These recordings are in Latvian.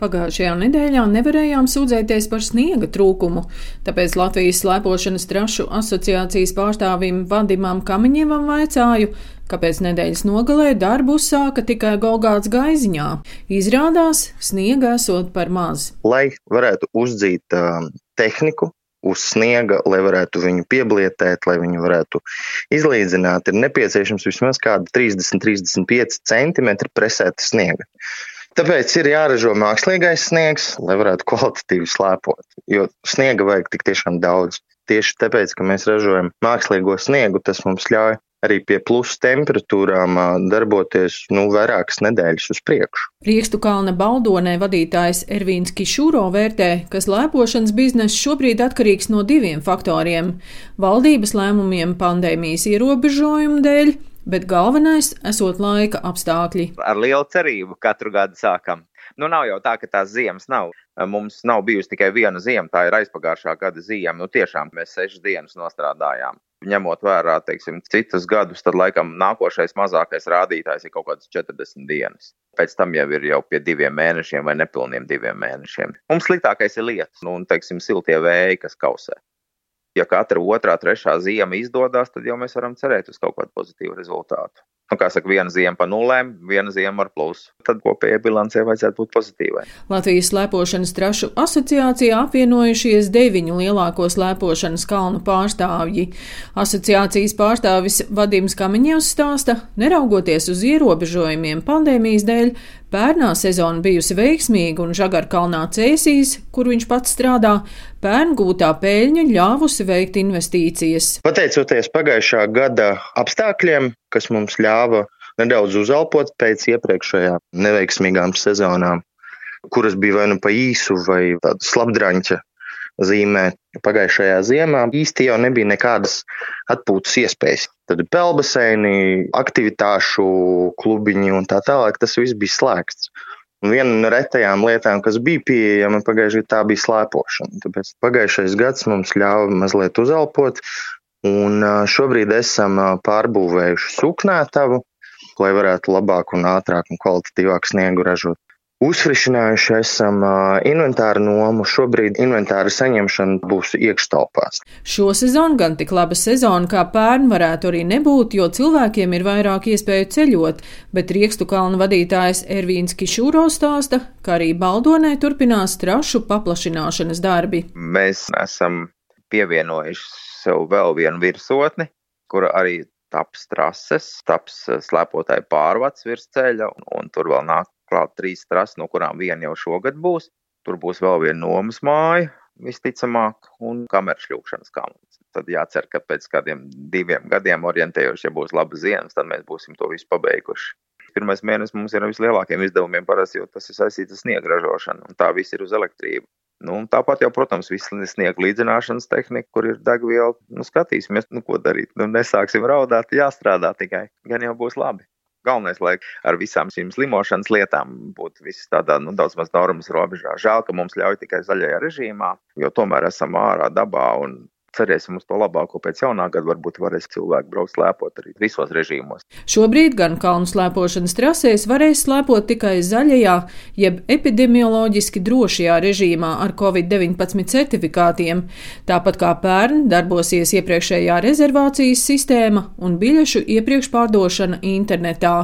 Pagājušajā nedēļā nevarējām sūdzēties par sniega trūkumu, tāpēc Latvijas slēpošanas trašu asociācijas pārstāvim Vadimam Kamiņievam vaicāju, kāpēc nedēļas nogalē darbu uzsāka tikai Golgāts gaiziņā. Izrādās, sniega esot par maz. Lai varētu uzdzīt uh, tehniku, uz sniega, lai varētu viņu pieblietēt, lai viņu varētu izlīdzināt, ir nepieciešams vismaz kāda 30-35 cm presēta sniega. Tāpēc ir jāražo mākslīgais sniegs, lai varētu kvalitatīvi slēpot, jo sniega vajag tik tiešām daudz. Tieši tāpēc, ka mēs ražojam mākslīgo sniegu, tas mums ļauj arī pie plusa temperatūrām darboties nu, vairākas nedēļas uz priekšu. Riekstu kalna baldonē vadītājs Ervīns Kišūro vērtē, ka slēpošanas bizness šobrīd atkarīgs no diviem faktoriem - valdības lēmumiem pandēmijas ierobežojumu dēļ bet galvenais esot laika apstākļi. Ar lielu cerību katru gadu sākam. Nu, nav jau tā, ka tās ziemas nav. Mums nav bijusi tikai viena ziema, tā ir aizpagājušā gada ziema. Nu, tiešām mēs sešas dienas nostrādājām. Ņemot vērā teiksim, citus gadus, tad laikam nākošais mazākais rādītājs ir kaut kāds 40 dienas. Pēc tam jau ir jau pie diviem mēnešiem vai nepilniem diviem mēnešiem. Mums sliktākais ir lietas, nu, un teiksim, siltie vēji, kas kausē ja katra otrā, trešā ziema izdodas, tad jau mēs varam cerēt uz kaut kādu pozitīvu rezultātu. Nu, kā saka, viena ziema pa nulēm, viena ziema ar plusu. Tad kopējai bilancē vajadzētu būt pozitīvai. Latvijas slēpošanas trašu asociācijā apvienojušies deviņu lielāko slēpošanas kalnu pārstāvji. Asociācijas pārstāvis Vadims Kamiņevs stāsta, neraugoties uz ierobežojumiem pandēmijas dēļ, Pērnā sezona bijusi veiksmīga un Žagarkalnā cēsīs, kur viņš pats strādā, pērn gūtā peļņa ļāvusi veikt investīcijas. Pateicoties pagājušā gada apstākļiem, kas mums ļāva nedaudz uzelpot pēc iepriekšējām neveiksmīgām sezonām, kuras bija vai nu pa īsu vai tādu slapdraņķa zīmē. Pagājušajā ziemā īsti jau nebija nekādas atpūtas iespējas. Tad pelbaseini, aktivitāšu klubiņi un tā tālāk, tas viss bija slēgts. Un viena no retajām lietām, kas bija pieejama pagājušajā gadā, bija slēpošana. Tāpēc pagājušais gads mums ļāva mazliet uzelpot, un šobrīd esam pārbūvējuši suknētavu, lai varētu labāk un ātrāk un kvalitatīvāk sniegu ražot. Uzfrišinājuši esam inventāru nomu. Šobrīd inventāra saņemšana būs iekštelpās. Šo sezonu gan tik laba sezona kā pērn varētu arī nebūt, jo cilvēkiem ir vairāk iespēju ceļot, bet Riekstu kalnu vadītājs Ervīns Kišūro stāsta, ka arī Baldonē turpinās trašu paplašināšanas darbi. Mēs esam pievienojuši sev vēl vienu virsotni, kura arī taps trases, taps slēpotāju pārvads virs ceļa, un, un tur vēl nāk klāt trīs trases, no kurām viena jau šogad būs. Tur būs vēl viena nomas māja, visticamāk, un kameras šļūkšanas kalns. Tad jācer, ka pēc kādiem diviem gadiem orientējoši, ja būs laba ziemas, tad mēs būsim to visu pabeiguši. Pirmais mēnesis mums ir ar vislielākiem izdevumiem parasti, jo tas ir saistīts ar sniega ražošanu, un tā viss ir uz elektrību. Nu, tāpat jau, protams, viss sniega līdzināšanas tehnika, kur ir degviela. Nu, skatīsimies, nu, ko darīt. Nu, nesāksim raudāt, jāstrādā tikai. Gan jau būs labi. Galvenais, lai ar visām šīm slimošanas lietām būtu viss tādā nu, daudz maz normas robežā. Žēl, ka mums ļauj tikai zaļajā režīmā, jo tomēr esam ārā dabā un cerēsim uz to labāko pēc jaunā gada. Varbūt varēs cilvēki braukt slēpot arī visos režīmos. Šobrīd gan kalnu slēpošanas trasēs varēs slēpot tikai zaļajā, jeb epidemioloģiski drošajā režīmā ar covid-19 certifikātiem. Tāpat kā pērn darbosies iepriekšējā rezervācijas sistēma un biļešu iepriekšpārdošana internetā.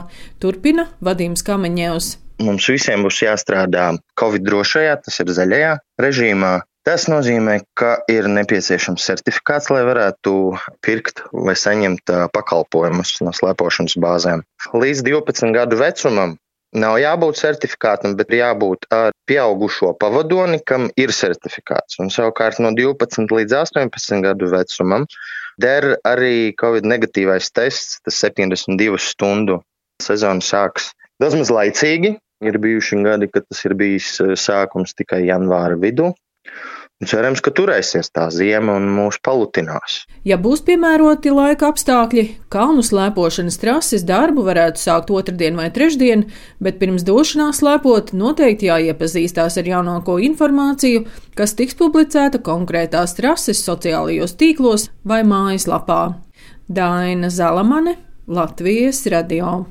Turpina Vadims Kamenņevs. Mums visiem būs jāstrādā Covid drošajā, tas ir zaļajā režīmā, Tas nozīmē, ka ir nepieciešams certifikāts, lai varētu pirkt vai saņemt pakalpojumus no slēpošanas bāzēm. Līdz 12 gadu vecumam nav jābūt certifikātam, bet jābūt ar pieaugušo pavadoni, kam ir certifikāts. Un savukārt no 12 līdz 18 gadu vecumam der arī Covid negatīvais tests, tas 72 stundu sezona sāks daudz maz laicīgi. Ir bijuši gadi, kad tas ir bijis sākums tikai janvāra vidū. Cerams, ka turēsies tā zima un mūs palutinās. Ja būs piemēroti laika apstākļi, kalnu slēpošanas trases darbu varētu sākt otrdien vai trešdien, bet pirms došanās slēpot noteikti jāiepazīstās ar jaunāko informāciju, kas tiks publicēta konkrētās trases sociālajos tīklos vai mājaslapā. Daina Zalamane, Latvijas radio.